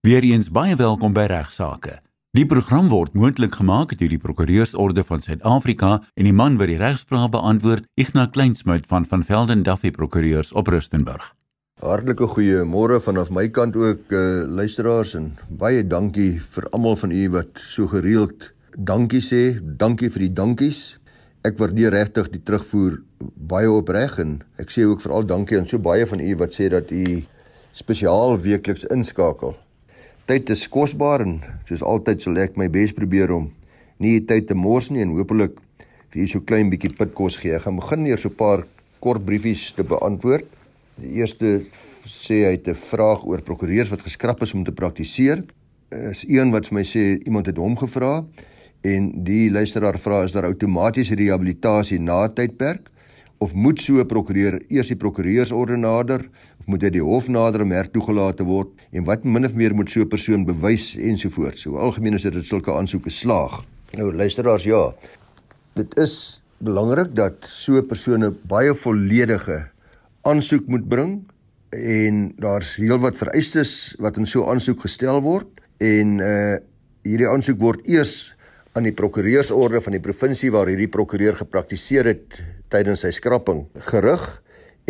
Weereens baie welkom by Regsake. Die program word moontlik gemaak deur die Prokureursorde van Suid-Afrika en die man wat die regsvrae beantwoord, Ignas Kleinsmid van van Velden Duffy Prokureurs op Rustenburg. Hartlike goeiemôre vanaf my kant ook uh, luisteraars en baie dankie vir almal van u wat so gereeld dankie sê. Dankie vir die dankies. Ek waardeer regtig die terugvoer baie opreg en ek sê ook veral dankie aan so baie van u wat sê dat u spesiaal weekliks inskakel tyd is kosbaar en soos altyd sal ek my bes probeer om nie die tyd te mors nie en hopelik vir julle so klein bietjie pitkos gee. Ek gaan begin eers so 'n paar kort briefies te beantwoord. Die eerste sê hy het 'n vraag oor prokureurs wat geskraap is om te praktiseer. Is een wat vir my sê iemand het hom gevra en die luisteraar vra is daar outomatiese rehabilitasie na tydperk? Of moet so 'n prokureur eers die prokureursorde nader of moet hy die hof nader om hertoegelaat te word en wat min of meer moet so 'n persoon bewys ensovoorts. So algemeen is dit dat sulke aansoeke slaag. Nou luisteraars ja. Dit is belangrik dat so 'n persoon 'n baie volledige aansoek moet bring en daar's heelwat vereistes wat in so 'n aansoek gestel word en uh hierdie aansoek word eers aan die prokureursorde van die provinsie waar hierdie prokureur gepraktiseer het tydens sy skrapping gerig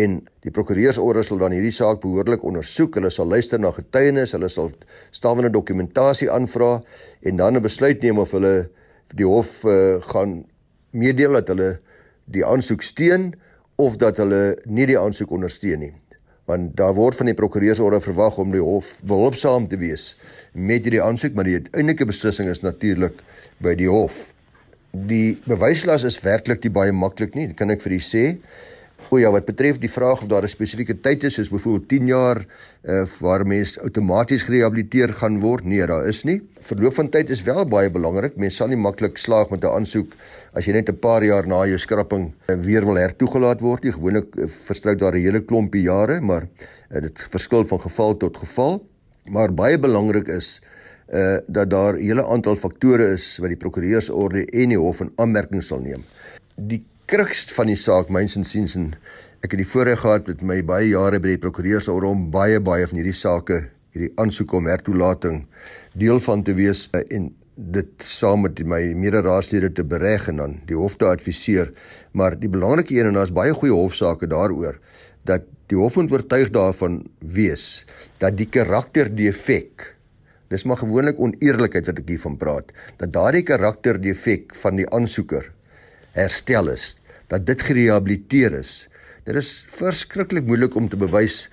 en die prokureursorde sal dan hierdie saak behoorlik ondersoek. Hulle sal luister na getuienis, hulle sal stawende dokumentasie aanvra en dan 'n besluit neem of hulle die hof uh, gaan meedeel dat hulle die aansoek steun of dat hulle nie die aansoek ondersteun nie. Want daar word van die prokureursorde verwag om die hof behulpsaam te wees met hierdie aansoek, maar die uiteindelike beslissing is natuurlik by die hof. Die bewyslas is werklik nie baie maklik nie, kan ek vir u sê. O ja, wat betref die vraag of daar 'n spesifieke tyd is, soos byvoorbeeld 10 jaar uh, waar mens outomaties gerehabiliteer gaan word, nee, daar is nie. Verloop van tyd is wel baie belangrik. Mens sal nie maklik slaag met 'n aansoek as jy net 'n paar jaar na jou skrapping uh, weer wil hertoegelaat word nie. Gewoonlik uh, verstryk daar 'n hele klompie jare, maar uh, dit verskil van geval tot geval. Maar baie belangrik is uh dat daar 'n hele aantal faktore is wat die prokureursorde en die hof in aanmerking sal neem. Die kruks van die saak myns en siens en ek het die voorreg gehad met my baie jare by die prokureursorde om baie baie van hierdie sake, hierdie aansoeke om hertoelating deel van te wees uh, en dit saam met my mede-raadslede te bereg en dan die hof te adviseer. Maar die belangrike een en daar's baie goeie hofsaake daaroor dat die hof moet oortuig daarvan wees dat die karakterdefek Dis maar gewoonlik oneerlikheid wat ek hiervan praat. Dat daardie karakterdefek van die aansoeker herstel is, dat dit gerehabiliteer is. Dit is verskriklik moeilik om te bewys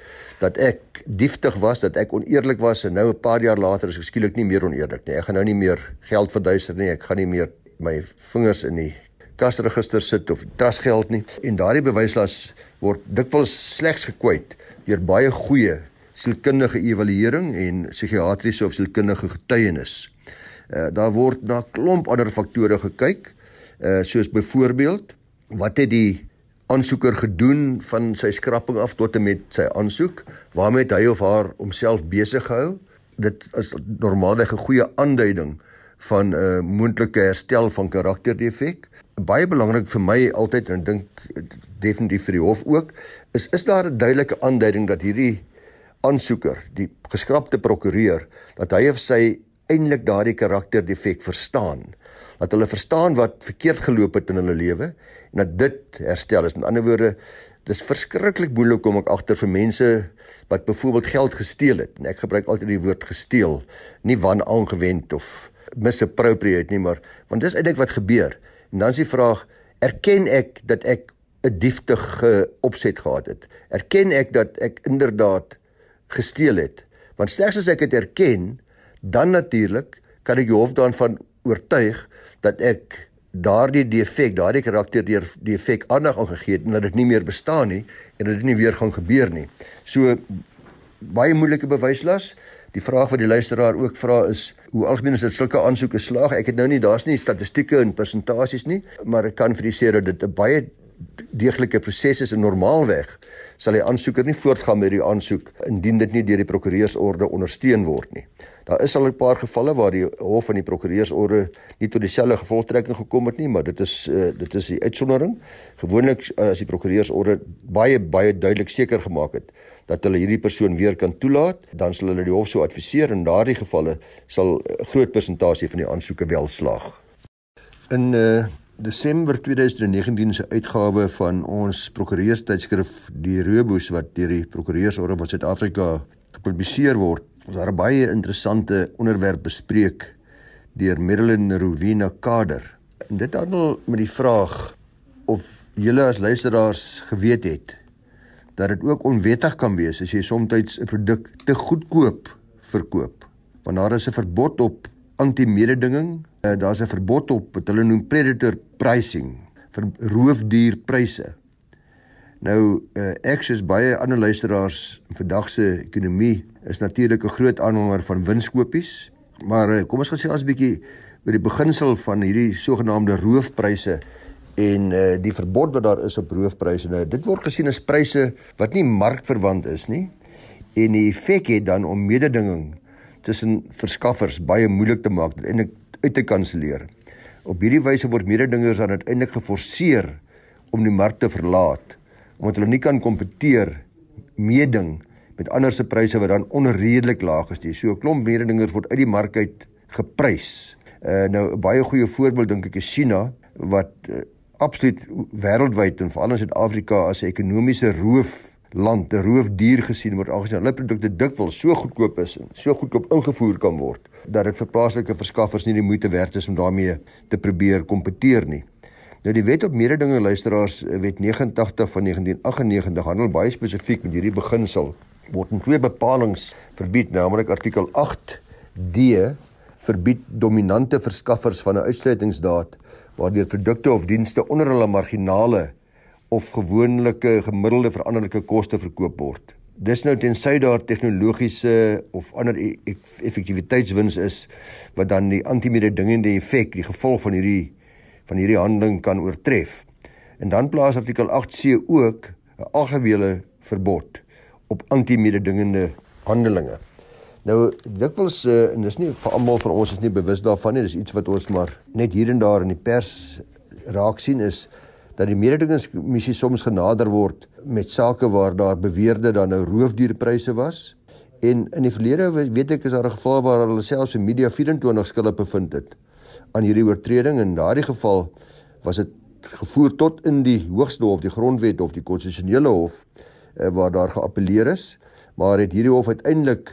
dat ek dieftig was, dat ek oneerlik was en nou 'n paar jaar later is ek skielik nie meer oneerlik nie. Ek gaan nou nie meer geld verduister nie. Ek gaan nie meer my vingers in die kasregister sit of trustgeld nie. En daardie bewyslas word dikwels slegs gekwyt deur baie goeie sielkundige evaluering en psigiatriese of sielkundige getuienis. Uh, daar word na klomp ander faktore gekyk, uh, soos byvoorbeeld wat het die aansoeker gedoen van sy skrapping af tot en met sy aansoek, waarmee het hy of haar homself besig gehou? Dit is normaalweg 'n goeie aanduiding van 'n uh, moontlike herstel van karakterdefek. Baie belangrik vir my altyd en dink definitief vir die hof ook, is is daar 'n duidelike aanduiding dat hierdie aansoeker, die geskrapte prokureur, dat hy of sy eintlik daardie karakterdefek verstaan. Dat hulle verstaan wat verkeerd geloop het in hulle lewe en dat dit herstel is. Met ander woorde, dis verskriklik moeilik om ek agter vir mense wat byvoorbeeld geld gesteel het. En ek gebruik altyd die woord gesteel, nie wanaangewend of misappropriate nie, maar want dis eintlik wat gebeur. En dan is die vraag, erken ek dat ek 'n dieftige opset gehad het? Erken ek dat ek inderdaad gesteel het. Want slegs as ek dit erken, dan natuurlik kan ek die hof daarvan oortuig dat ek daardie defek, daardie karakter deur die defek aandag aangegee het en dat dit nie meer bestaan nie en dat dit nie weer gaan gebeur nie. So baie moeilike bewyslas. Die vraag wat die luisteraar ook vra is hoe algemeen is dit sulke aansoeke slaag? Ek het nou nie daar's nie statistieke en persentasies nie, maar ek kan vir u sê dat dit 'n baie deeglike proses is en normaalweg sal die aansoeker nie voortgaan met die aansoek indien dit nie deur die prokureursorde ondersteun word nie. Daar is al 'n paar gevalle waar die hof van die prokureursorde nie tot dieselfde gevolgtrekking gekom het nie, maar dit is uh, dit is die uitsondering. Gewoonlik uh, as die prokureursorde baie baie duidelik seker gemaak het dat hulle hierdie persoon weer kan toelaat, dan sal hulle die hof sou adviseer en daardie gevalle sal 'n groot persentasie van die aansoeke wel slaag. In uh, Desember 2019 se uitgawe van ons prokureurstydskrif Die Roboes wat deur die Prokureursorde van Suid-Afrika gepubliseer word, was daar 'n baie interessante onderwerp bespreek deur Marilyn Rowena Kader. En dit handel met die vraag of julle as luisteraars geweet het dat dit ook onwettig kan wees as jy soms 'n produk te goedkoop verkoop. Want daar is 'n verbod op anti-mededinging, uh, daar's 'n verbod op wat hulle noem predator pricing vir roofdierpryse. Nou uh, ek soos baie ander luisteraars vandag se ekonomie is natuurlik 'n groot aanhanger van winskoopies, maar uh, kom ons gaan sê as 'n bietjie oor die beginsel van hierdie sogenaamde roofpryse en uh, die verbod wat daar is op roofpryse nou dit word gesien as pryse wat nie markverwant is nie en die effek het dan om mededinging tussen verskaffers baie moeilik te maak en uit te kanselleer. Op hierdie wyse word mededingers dan uiteindelik geforseer om die mark te verlaat omdat hulle nie kan kompeteer meeding met ander se pryse wat dan onredelik laag is nie. So 'n klomp mededingers word uit die mark uit geprys. Uh, nou 'n baie goeie voorbeeld dink ek is China wat uh, absoluut wêreldwyd en veral in Suid-Afrika as 'n ekonomiese roofland, 'n roofdier gesien word aangesien hulle produkte dikwels so goedkoop is en so goedkoop ingevoer kan word dat dit vir plaaslike verskaffers nie die moeite werd is om daarmee te probeer kompeteer nie. Nou die wet op mededinge luisteraars wet 89 van 1998 handel baie spesifiek met hierdie beginsel word in twee bepalinge verbied naamlik artikel 8D verbied dominante verskaffers van 'n uitsluitingsdaad waardeur produkte of dienste onder hulle marginale of gewoonlike gemiddelde veranderlike koste verkoop word. Dis nou tensy daar tegnologiese of ander e-, e effektiwiteitswins is wat dan die antimededingende effek, die gevolg van hierdie van hierdie handeling kan oortref. En dan plaas artikel 8C ook 'n algehele verbod op antimededingende handelinge. Nou dikwels uh, en dis nie vir almal van ons is nie bewus daarvan nie. Dis iets wat ons maar net hier en daar in die pers raak sien is dat die mededingingskommissie soms genader word met sake waar daar beweerde dan nou roofdierpryse was. En in die verlede weet ek is daar 'n geval waar hulle selfs in media 24 skuldig bevind het aan hierdie oortreding en in daardie geval was dit gevoer tot in die hoogste hof, die grondwet of die konstitusionele hof uh, waar daar geappeleer is, maar het hierdie hof uiteindelik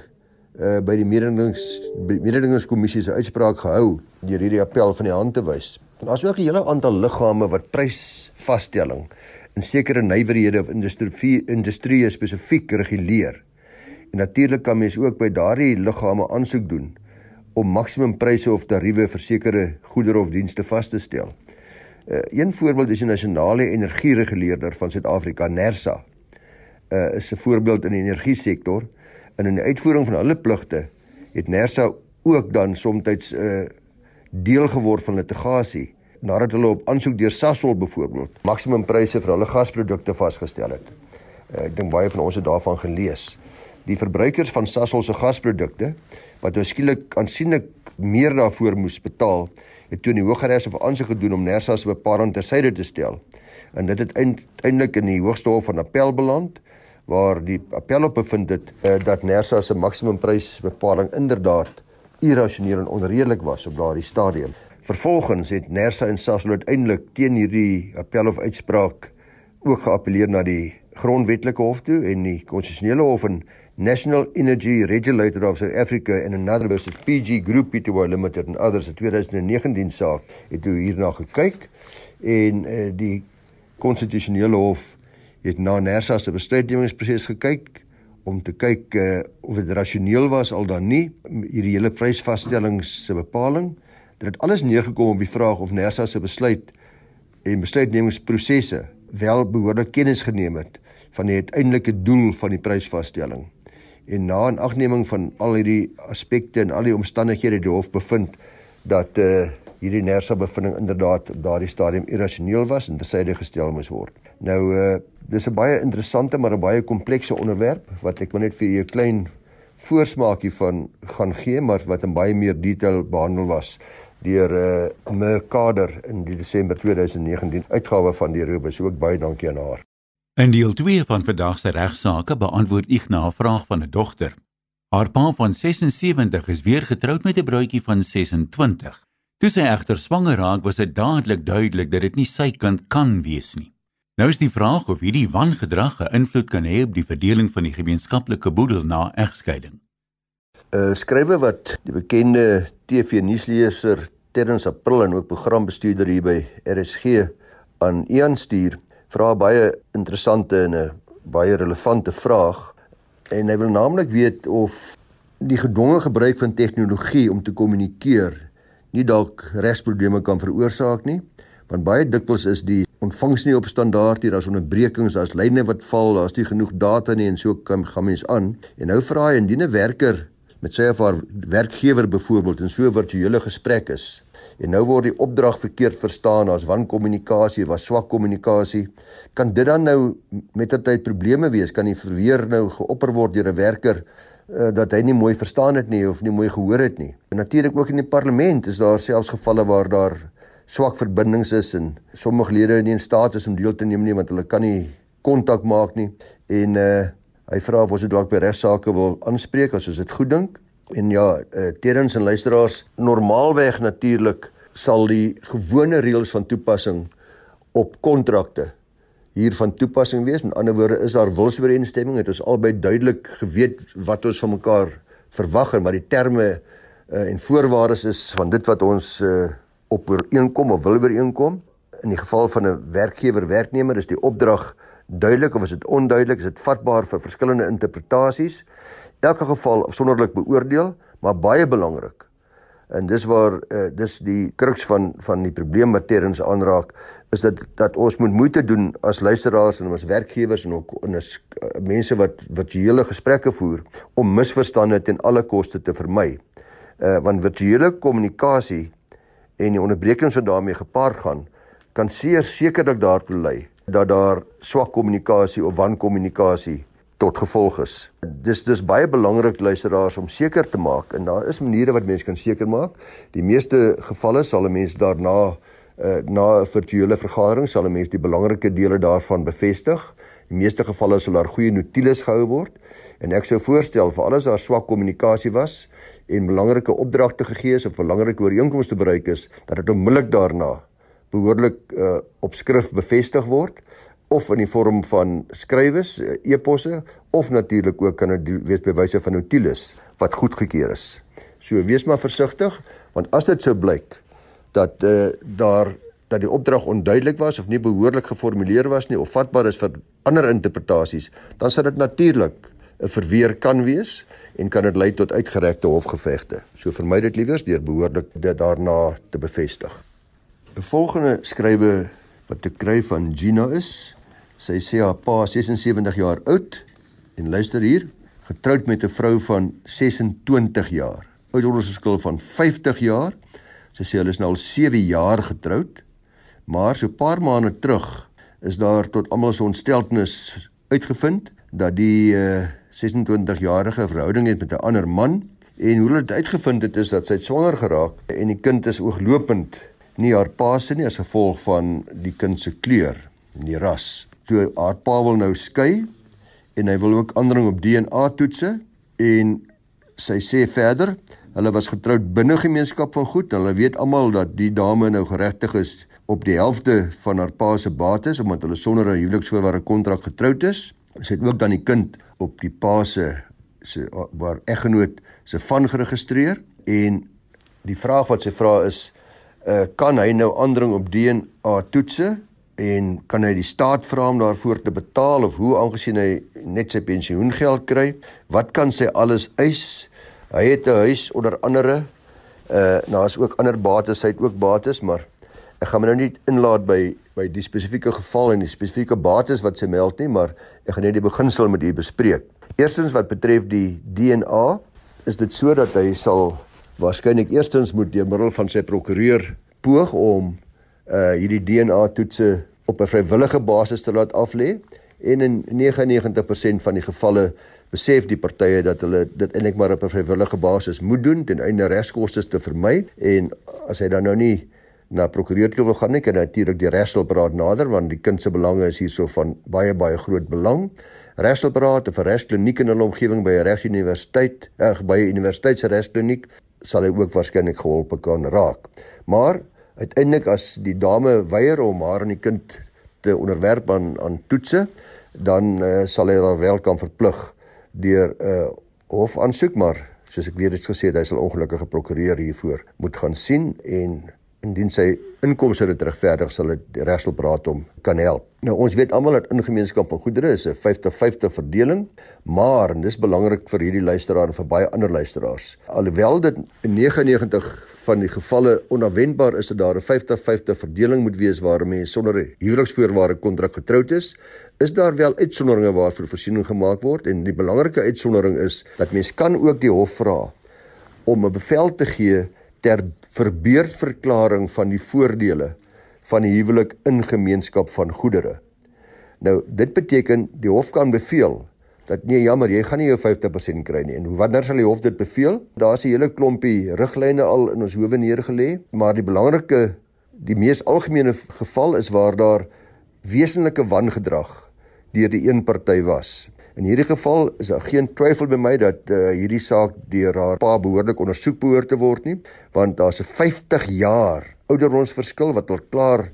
uh, by die mededingings mededingingskommissie se uitspraak gehou deur hierdie appel van die hand te wys. En daar's ook 'n hele aantal liggame wat prysvasstelling in sekere nywerhede of industrie industrie spesifiek reguleer. En natuurlik kan mens ook by daardie liggame aansoek doen om maksimum pryse of tariewe vir sekere goedere of dienste vas te stel. Uh, een voorbeeld is die nasionale energiereguleerder van Suid-Afrika, NERSA. Uh is 'n voorbeeld in die energie sektor en in die uitvoering van hulle pligte het Nersa ook dan soms 'n uh, deel geword van litigasie nadat hulle op aansoek deur Sasol byvoorbeeld maksimum pryse vir hulle gasprodukte vasgestel het. Uh, ek dink baie van ons het daarvan gelees. Die verbruikers van Sasol se gasprodukte wat nou skielik aansienlik meer daarvoor moes betaal, het toe in die Hooggeregs of aansoek gedoen om Nersa se bepaling tersyde te stel. En dit het uiteindelik in die Hoogste Hof van Appel beland waar die appel op bevind het uh, dat Nersa se maksimumprysbepaling inderdaad irrasioneel en onredelik was op daardie stadium. Vervolgens het Nersa en Sasol uiteindelik teen hierdie appel of uitspraak ook geappeleer na die grondwetlike hof toe en die konstitusionele hof in National Energy Regulator of South Africa and another versus PG Group Pty Limited and others in 2019 saak het toe hierna gekyk en uh, die konstitusionele hof het na Nersa se besluitnemingsproses gekyk om te kyk uh, of dit rasioneel was al dan nie hierdie hele prysvasstellings se bepaling. Dit het alles neergekom op die vraag of Nersa se besluit en besluitnemingsprosesse wel behoorlik kennis geneem het van die uiteindelike doel van die prysvasstelling. En na 'n agneming van al hierdie aspekte en al die omstandighede die hof bevind dat uh, hierdie Nersa bevinding inderdaad op daardie stadium irrasioneel was en tersyde gestel moes word. Nou uh dis 'n baie interessante maar 'n baie komplekse onderwerp wat ek maar net vir julle klein voorsmaakie van gaan gee maar wat in baie meer detail behandel was deur uh Mercader in die Desember 2019 uitgawe van die Robus. Ook baie dankie aan haar. In deel 2 van vandag se regsaake beantwoord Ignas 'n vraag van 'n dogter. Haar pa van 76 is weer getroud met 'n bruidjie van 26. Toe sy egter swanger raak, was dit dadelik duidelik dat dit nie sy kind kan wees nie. Nou is die vraag of hierdie wangedrag 'n invloed kan hê op die verdeling van die gemeenskaplike boedel na egskeiding. 'n uh, Skrywer wat die bekende TV-nuusleser Terrence April en ook programbestuurder hier by RSG aan Ian stuur, vra baie interessante en 'n baie relevante vraag en hy wil naamlik weet of die gedwonge gebruik van tegnologie om te kommunikeer nie dalk regsprobleme kan veroorsaak nie want baie dikwels is die ontvangs nie op standaard nie daar's onderbrekings daar's lyne wat val daar's nie genoeg data nie en so kan gaan mens aan en nou vra hy indien 'n werker met sy of haar werkgewer byvoorbeeld in so 'n virtuele gesprek is En nou word die opdrag verkeerd verstaan as wankommunikasie, was swak kommunikasie. Kan dit dan nou met tyd probleme wees? Kan die verweer nou geopper word deur 'n werker uh, dat hy nie mooi verstaan het nie of nie mooi gehoor het nie? En natuurlik ook in die parlement is daar selfs gevalle waar daar swak verbindings is en sommige lede nie in staat is om deel te neem nie want hulle kan nie kontak maak nie. En uh hy vra of ons dit dalk by regsaake wil aanspreek as ons dit goed dink. En ja, uh, terens en luisteraars, normaalweg natuurlik sal die gewone reëls van toepassing op kontrakte hier van toepassing wees. Met ander woorde, is daar wilsooreenstemming, het ons albei duidelik geweet wat ons van mekaar verwag en wat die terme uh, en voorwaardes is van dit wat ons uh, op ooreenkom of wil ooreenkom. In die geval van 'n werkgewer werknemer is die opdrag duidelik of is dit onduidelik, is dit vatbaar vir verskillende interpretasies elke geval afsonderlik beoordeel, maar baie belangrik. En dis waar uh, dis die kruks van van die probleem wat terens aanraak is dat dat ons moet moeite doen as luisteraars en as werkgewers en ook en as uh, mense wat virtuele gesprekke voer om misverstande ten alle koste te vermy. Uh want virtuele kommunikasie en die onderbrekings wat daarmee gepaard gaan kan seker sekerlik daartoe lei dat daar swak kommunikasie of wankommunikasie tot gevolg is. Dis dis baie belangrik luisteraars om seker te maak en daar is maniere wat mense kan seker maak. Die meeste gevalle sal 'n mens daarna uh, na 'n virtuele vergadering sal 'n mens die belangrike dele daarvan bevestig. Die meeste gevalle sal daar goeie notules gehou word en ek sou voorstel vir alles daar swak kommunikasie was en belangrike opdragte gegee is of belangrike ooreenkomste bereik is dat dit onmiddellik daarna behoorlik uh, op skrif bevestig word of in die vorm van skrywes, e-posse of natuurlik ook kan dit wees by wyse van notules wat goedgekeur is. So wees maar versigtig want as dit sou blyk dat uh, daar dat die opdrag onduidelik was of nie behoorlik geformuleer was nie of vatbaar is vir ander interpretasies, dan sal dit natuurlik 'n verweer kan wees en kan dit lei tot uitgerekte hofgevegte. So vermy dit liewers deur behoorlik dit daarna te bevestig. 'n Volgende skrywe wat ek kry van Gina is Sy sê haar pa 76 jaar oud en luister hier, getroud met 'n vrou van 26 jaar. Ouderdomsverskil van 50 jaar. Sy sê hulle is nou al 7 jaar getroud. Maar so 'n paar maande terug is daar tot almal se ontsteltenis uitgevind dat die uh, 26-jarige verhouding het met 'n ander man en hoe hulle dit uitgevind het is dat sy swanger geraak en die kind is ooglopend nie haar pa se nie as gevolg van die kind se kleur en die ras toe haar pa wil nou skei en hy wil ook aandring op DNA toetse en sy sê verder hulle was getroud binne gemeenskap van goed hulle weet almal dat die dame nou geregtig is op die helfte van haar pa se bates omdat hulle sonder 'n huweliksvoorwaarde kontrak getroud is. Sy het ook dan die kind op die pa se se waar eggenoot se van geregistreer en die vraag wat sy vra is uh, kan hy nou aandring op DNA toetse en kan hy die staat vra om daarvoor te betaal of hoe aangesien hy net sy pensioengeld kry? Wat kan sy alles eis? Hy het 'n huis onder andere uh nou is ook ander bates hy het ook bates maar ek gaan my nou nie inlaat by by die spesifieke geval en die spesifieke bates wat sy meld nie maar ek gaan net die beginsel met u bespreek. Eerstens wat betref die DNA is dit so dat hy sal waarskynlik eerstens moet deur middel van sy prokureur poog om uh hierdie DNA toetse op 'n vrywillige basis te laat aflê en in 99% van die gevalle besef die partye dat hulle dit eintlik maar op 'n vrywillige basis moet doen ten einde regskoste te vermy en as hy dan nou nie na prokureur toe wil gaan nie kan natuurlik die regshulpraad nader want die kind se belange is hierso van baie baie groot belang. Regshulpraad of 'n regskliniek in hulle omgewing by 'n regsuniversiteit, ag by 'n universiteitsregskliniek sal hy ook waarskynlik geholpe kan raak. Maar uiteindelik as die dame weier om haar en die kind te onderwerp aan aan toetse, dan uh, sal hy haar wel kan verplig deur 'n uh, hof aansoek maar soos ek weer het gesê hy sal ongelukkige prokureur hiervoor moet gaan sien en indien sy inkomste dit regverdig sal dit regshulpraad hom kan help. Nou ons weet almal dat ingemeenskap van goedere is 'n 50-50 verdeling, maar en dis belangrik vir hierdie luisteraar en vir baie ander luisteraars. Alhoewel dit in 99 van die gevalle onverwendbaar is dat daar 'n 50-50 verdeling moet wees waar mense sonder 'n huweliksvoorwaarde kontrak getroud is, is daar wel uitsonderinge waarvoor voorsiening gemaak word en die belangrike uitsondering is dat mens kan ook die hof vra om 'n bevel te gee ter verbeurdverklaring van die voordele van die huwelik in gemeenskap van goedere. Nou, dit beteken die hof kan beveel dat nee, jammer, jy gaan nie jou 50% kry nie. En wanneer sal die hof dit beveel? Daar's 'n hele klompie riglyne al in ons howe neergelê, maar die belangrike die mees algemene geval is waar daar wesenlike wangedrag deur die een party was. In hierdie geval is daar geen twyfel by my dat uh, hierdie saak deur haar pa behoorlik ondersoek behoort te word nie, want daar's 'n 50 jaar ouderdomsverskil wat al klaar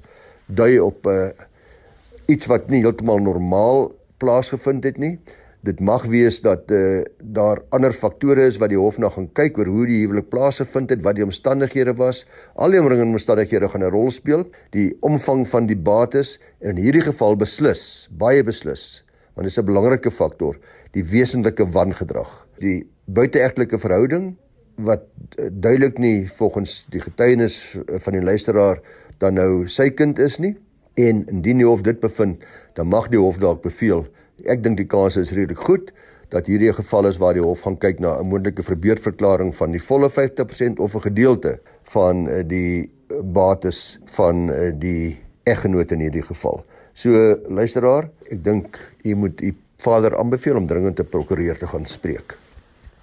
dui op 'n uh, eh, iets wat nie heeltemal normaal plaasgevind het nie. Dit mag wees dat uh, daar ander faktore is wat die hof nog gaan kyk oor hoe die huwelik plaasgevind het, wat die omstandighede was. Al die omringende omstandighede gaan 'n rol speel. Die omvang van die bates en in hierdie geval beslis, baie beslis want dit is 'n belangrike faktor, die wesenlike wangedrag. Die buiteegtelike verhouding wat eh, duidelik nie volgens die getuienis van die luisteraar dan nou sy kind is nie en indien die hof dit bevind, dan mag die hof dalk beveel. Ek dink die kans is redelik goed dat hierdie 'n geval is waar die hof gaan kyk na 'n moontlike verbeurdverklaring van die volle 50% of 'n gedeelte van eh, die bates van eh, die eggenoot in hierdie geval. So luisteraar, ek dink u moet u vader aanbeveel om dringend te prokureur te gaan spreek.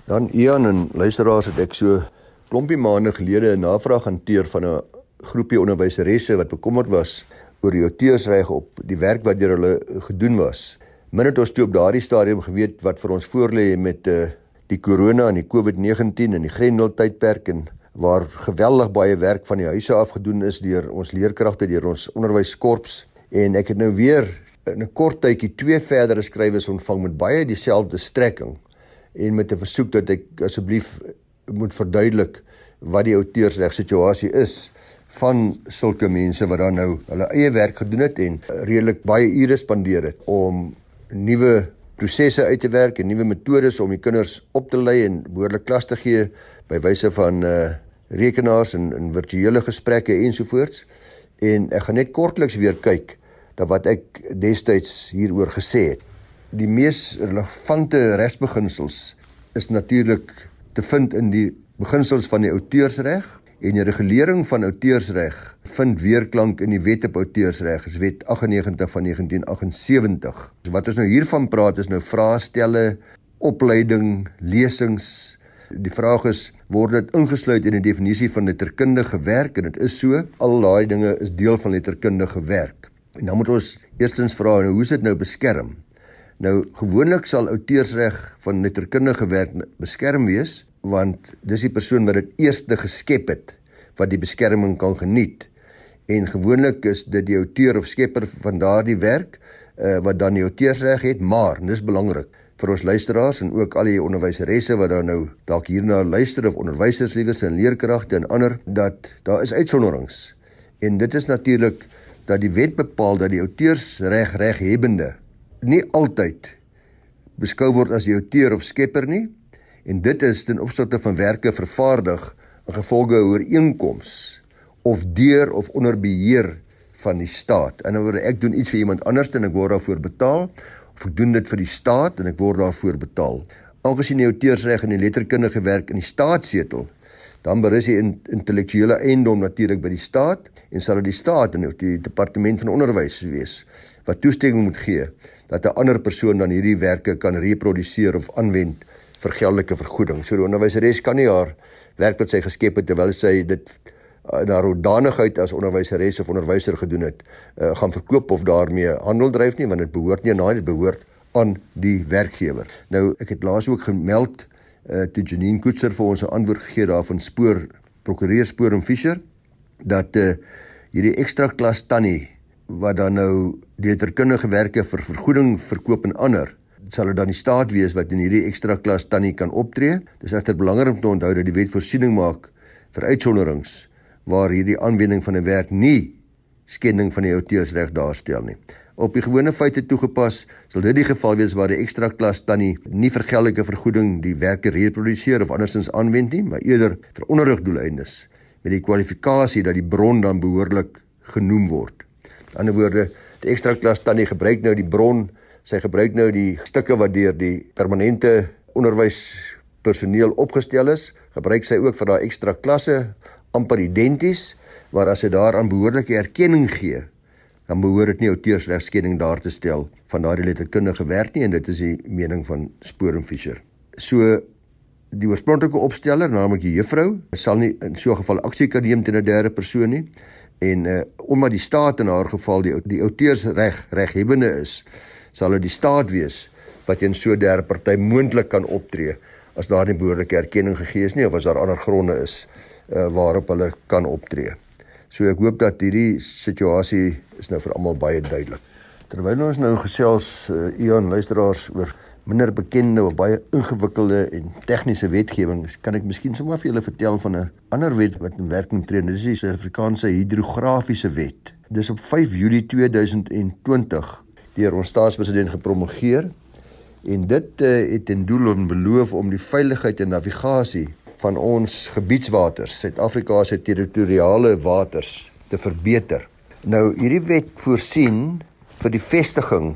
Dan Ian en luisteraars het ek so klompie maande gelede 'n navraag hanteer van 'n groepie onderwyseresse wat bekommerd was oor die auteursreg op die werk wat deur hulle gedoen was. Min het ons toe op daardie stadium geweet wat vir ons voorlê met uh, die corona en die COVID-19 en die Grendel tydperk en waar geweldig baie werk van die huise af gedoen is deur ons leerkragte, deur ons onderwyskorps en ek het nou weer in 'n kort tydjie twee verdere skrywes ontvang met baie dieselfde strekking en met 'n versoek dat ek asseblief moet verduidelik wat die outeursreg situasie is van sulke mense wat dan nou hulle eie werk gedoen het en redelik baie ure spandeer het om nuwe prosesse uit te werk en nuwe metodes om die kinders op te lei en behoorlik klas te gee by wyse van uh rekenaars en, en virtuele gesprekke ensovoorts en ek gaan net kortliks weer kyk na wat ek destyds hieroor gesê het. Die mees relevante regsbeginsels is natuurlik te vind in die beginsels van die outeursreg en die regulering van outeursreg vind weerklank in die Wet op Outeursreg, is Wet 98 van 1978. So wat ons nou hiervan praat is nou vraestelle, opleiding, lesings, Die vraag is word dit ingesluit in die definisie van letterkundige werk en dit is so al daai dinge is deel van letterkundige werk. En dan moet ons eerstens vra nou hoe is dit nou beskerm? Nou gewoonlik sal outeursreg van letterkundige werk beskerm wees want dis die persoon wat dit eerste geskep het wat die beskerming kan geniet. En gewoonlik is dit die outeur of skepper van daardie werk uh, wat dan die outeursreg het, maar dis belangrik vir ons luisteraars en ook al die onderwyseresse wat daar nou dalk hierna luister of onderwysers liewers en leerkragte en ander dat daar is uitsonderings. En dit is natuurlik dat die wet bepaal dat die outeursreg reghebende nie altyd beskou word as die outeur of skepper nie en dit is ten opsigte van werke vervaardig in gevolge ooreenkoms of deur of onder beheer van die staat. In 'n woorde ek doen iets vir iemand anders en ek word daarvoor betaal ek doen dit vir die staat en ek word daarvoor betaal. Aangesien die outeursreg in die letterkundige werk in die staatssetel, dan berus die intellektuele eiendom natuurlik by die staat en sal dit die staat en die departement van onderwys wees wat toestemming moet gee dat 'n ander persoon dan hierdie werke kan reproduseer of aanwend vir geldelike vergoeding. So die onderwyseres kan nie haar werk wat sy geskep het terwyl sy dit in haar hoedanigheid as onderwyseres of onderwyser gedoen het, uh, gaan verkoop of daarmee handel dryf nie want dit behoort nie aan haar, dit behoort aan die werkgewer. Nou ek het laas ook gemeld uh, toe Janine Koetser vir ons 'n antwoord gegee daarvan spoor prokureur Spoor en Fischer dat uh, hierdie ekstra klas tannie wat dan nou die letterkundige werke vir vergoeding verkoop en ander sal dit dan die staat wees wat in hierdie ekstra klas tannie kan optree. Dis egter belangrik om te onthou dat die wet voorsiening maak vir uitsonderings waar hierdie aanwending van 'n werk nie skending van die outeursreg daarstel nie. Op die gewone feite toegepas, sal dit die geval wees waar die ekstra klas tannie nie vir geldelike vergoeding die werke reproduseer of andersins aanwend nie, maar eerder vir onderrigdoeleindes met die kwalifikasie dat die bron dan behoorlik genoem word. In ander woorde, die ekstra klas tannie gebruik nou die bron, sy gebruik nou die stukke wat deur die permanente onderwyspersoneel opgestel is, gebruik sy ook vir daai ekstra klasse amper identies, maar as jy daaraan behoorlike erkenning gee, dan behoort dit nie outeursregskenning daar te stel van daardie letterkundige werk nie en dit is die mening van Spoor en Fischer. So die oorspronklike opsteller, naamlik die juffrou, sal nie in so 'n geval aksie kan neem teen 'n derde persoon nie en uh, omdat die staat in haar geval die die outeursreg reghebbende is, sal dit die staat wees wat teen so 'n derde party moontlik kan optree as daar nie behoorlike erkenning gegee is nie of as daar ander gronde is uh, waarop hulle kan optree. So ek hoop dat hierdie situasie is nou vir almal baie duidelik. Terwyl ons nou gesels uh, Ian luisteraars oor minder bekende of baie ingewikkelde en tegniese wetgewing, kan ek miskien sommer vir julle vertel van 'n ander wet wat in werking tree. Dit is die Suid-Afrikaanse hidrografiese wet. Dis op 5 Julie 2020 deur ons staatspresident gepromulgeer en dit uh, het ten doel om beloof om die veiligheid en navigasie van ons gebiedswaters, Suid-Afrika se territoriale waters te verbeter. Nou hierdie wet voorsien vir die vestiging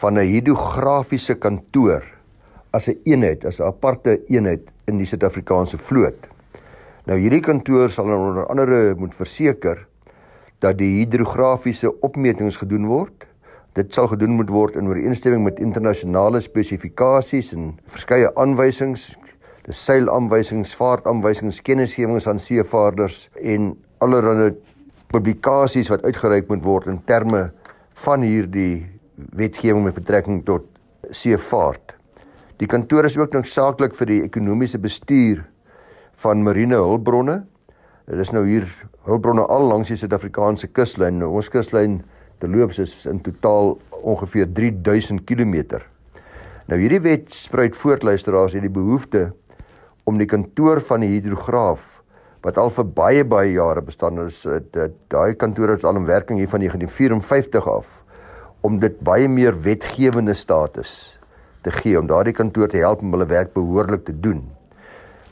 van 'n hidrografiese kantoor as 'n een eenheid, as 'n aparte eenheid in die Suid-Afrikaanse vloot. Nou hierdie kantoor sal onder andere moet verseker dat die hidrografiese opmetings gedoen word. Dit sal gedoen moet word in ooreenstemming met internasionale spesifikasies en verskeie aanwysings, dis seilaanwysings, vaartaanwysings, kennisgewings aan seevaarders en allerlei publikasies wat uitgereik moet word in terme van hierdie wetgewing met betrekking tot seevaart. Die kantoor is ook noodsaaklik vir die ekonomiese bestuur van marine hulpbronne. Dit is nou hier hulpbronne al langs die Suid-Afrikaanse kuslyn. Nou, ons kuslyn te loop is in totaal ongeveer 3000 km. Nou hierdie wet spruit voort luisteraars hierdie behoefte om die kantoor van die hidrograaf wat al vir baie baie jare bestaan is dit daai kantoor is al in werking hier van 1954 af om dit baie meer wetgewende status te gee om daardie kantoor te help om hulle werk behoorlik te doen.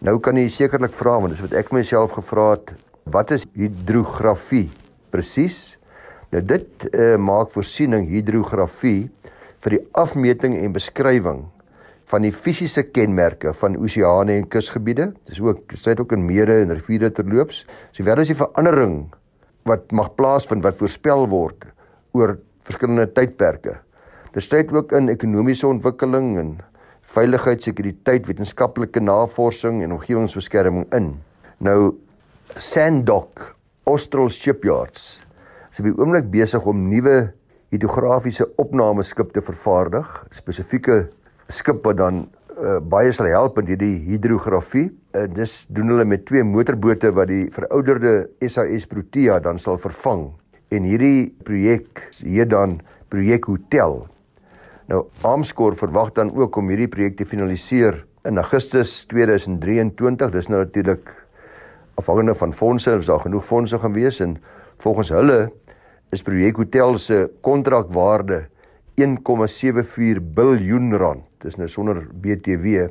Nou kan jy sekerlik vra want dis wat ek myself gevra het, wat is hidrografie presies? Nou dit uh, maak voorsiening hidrografie vir die afmeting en beskrywing van die fisiese kenmerke van oseane en kusgebiede. Dis ook dit ook in mere en riviere terloops. Sowael as die verandering wat mag plaasvind wat voorspel word oor verskillende tydperke. Dit sluit ook in ekonomiese ontwikkeling en veiligheid, sekuriteit, wetenskaplike navorsing en omgewingsbeskerming in. Nou Sanddock Austral Shipyards is op die oomblik besig om nuwe hidrografiese opnameskip te vervaardig, spesifieke skip wat dan uh, baie sal help in hierdie hidrografie. Uh, dis doen hulle met twee motorbote wat die verouderde SAS Protea dan sal vervang. En hierdie projek hier dan projek hotel. Nou Armscor verwag dan ook om hierdie projek te finaliseer in Augustus 2023. Dis nou natuurlik afhangende van fondse, of daar genoeg fondse gaan wees en volgens hulle is projek hotel se kontrakwaarde 1,74 miljard rand. Dis nou sonder BTW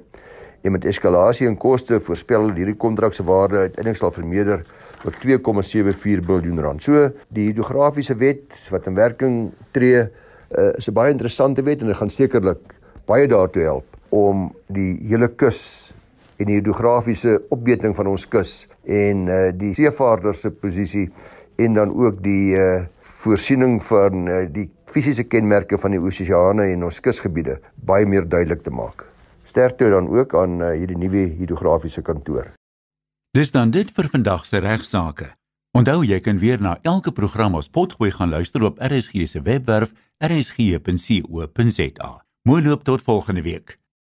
en met eskalasie in koste voorspel hierdie kontrak se waarde uiteindelik sal vermeerder tot 2,74 miljard rand. So die hidrografiese wet wat in werking tree uh, is 'n baie interessante wet en dit gaan sekerlik baie daartoe help om die hele kus en die hidrografiese opmeting van ons kus en uh, die seevaarders se posisie en dan ook die uh, voorsiening van uh, die fisiese kenmerke van die oseane en ons kusgebiede baie meer duidelik te maak. Sterkte dan ook aan uh, hierdie nuwe hidrografiese kantoor. Dis dan dit vir vandag se regsaake. Onthou jy kan weer na elke program ons potgooi gaan luister op RSG se webwerf rsg.co.za. Mooi loop tot volgende week.